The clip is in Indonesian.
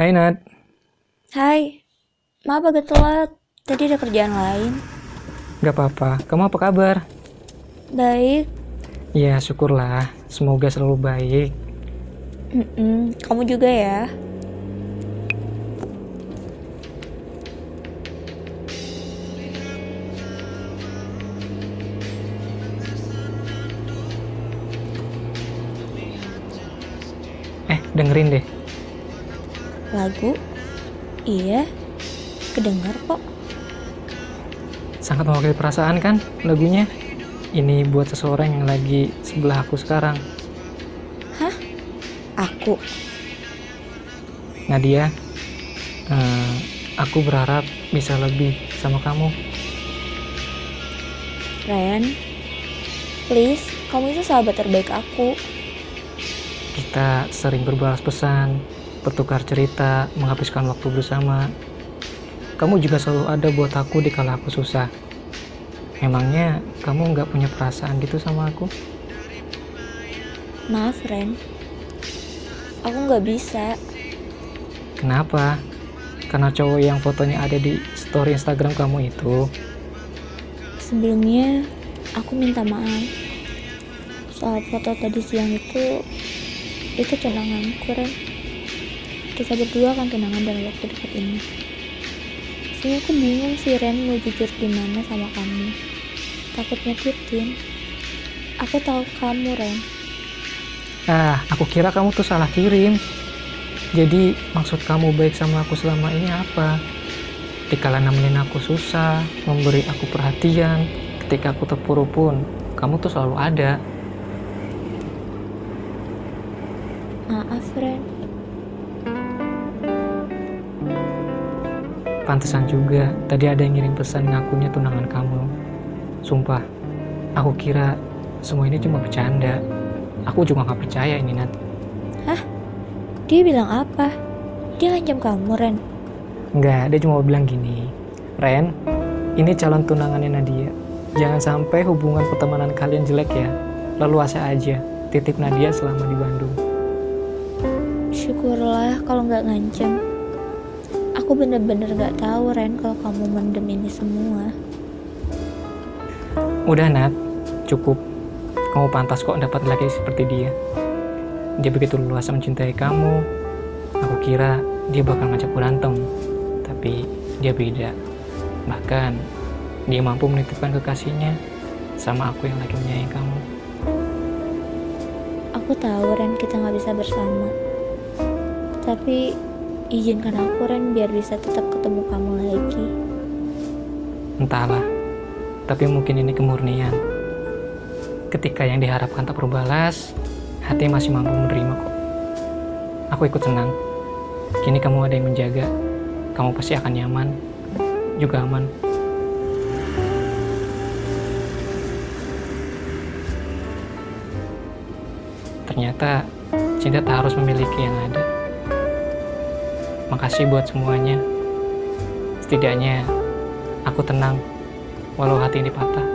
Hai Nat, Hai, maaf agak telat. Tadi ada kerjaan lain. gak apa-apa. Kamu apa kabar? Baik, Ya syukurlah, semoga selalu baik. Mm-mm, kamu juga ya. Eh, dengerin deh. Lagu? Iya, kedengar kok. Sangat mewakili perasaan kan lagunya? Ini buat seseorang yang lagi sebelah aku sekarang. Aku. Nadia, eh, aku berharap bisa lebih sama kamu. Ren, please, kamu itu sahabat terbaik aku. Kita sering berbalas pesan, bertukar cerita, menghabiskan waktu bersama. Kamu juga selalu ada buat aku di kala aku susah. Memangnya kamu nggak punya perasaan gitu sama aku? Maaf, Ren. Aku nggak bisa. Kenapa? Karena cowok yang fotonya ada di story Instagram kamu itu. Sebelumnya, aku minta maaf. Soal foto tadi siang itu, itu kenanganku, Ren. Kita berdua akan kenangan dalam waktu dekat ini. Sebenarnya aku bingung sih, Ren, mau jujur gimana sama kamu. Takut nyakitin. Aku tahu kamu, Ren. Ah, aku kira kamu tuh salah kirim. Jadi maksud kamu baik sama aku selama ini apa? Dikala nemenin aku susah, memberi aku perhatian, ketika aku terpuruk pun, kamu tuh selalu ada. Maaf, Ren. Pantesan juga, tadi ada yang ngirim pesan ngakunya tunangan kamu. Sumpah, aku kira semua ini cuma bercanda. Aku juga nggak percaya ini, Nat. Dia bilang apa? Dia ngancam kamu, Ren. Enggak, dia cuma bilang gini. Ren, ini calon tunangannya Nadia. Jangan sampai hubungan pertemanan kalian jelek ya. Lalu asa aja. Titip Nadia selama di Bandung. Syukurlah kalau nggak ngancam. Aku bener-bener nggak tahu, Ren, kalau kamu mendem ini semua. Udah Nat, cukup. Kamu pantas kok dapat laki seperti dia. Dia begitu luas mencintai kamu. Aku kira dia bakal ngajak berantem. Tapi dia beda. Bahkan dia mampu menitipkan kekasihnya sama aku yang lagi menyayangi kamu. Aku tahu, Ren, kita nggak bisa bersama. Tapi izinkan aku, Ren, biar bisa tetap ketemu kamu lagi. Entahlah, tapi mungkin ini kemurnian. Ketika yang diharapkan tak berbalas, hati masih mampu menerima kok. Aku ikut senang. Kini kamu ada yang menjaga. Kamu pasti akan nyaman, juga aman. Ternyata cinta tak harus memiliki yang ada. Makasih buat semuanya. Setidaknya aku tenang walau hati ini patah.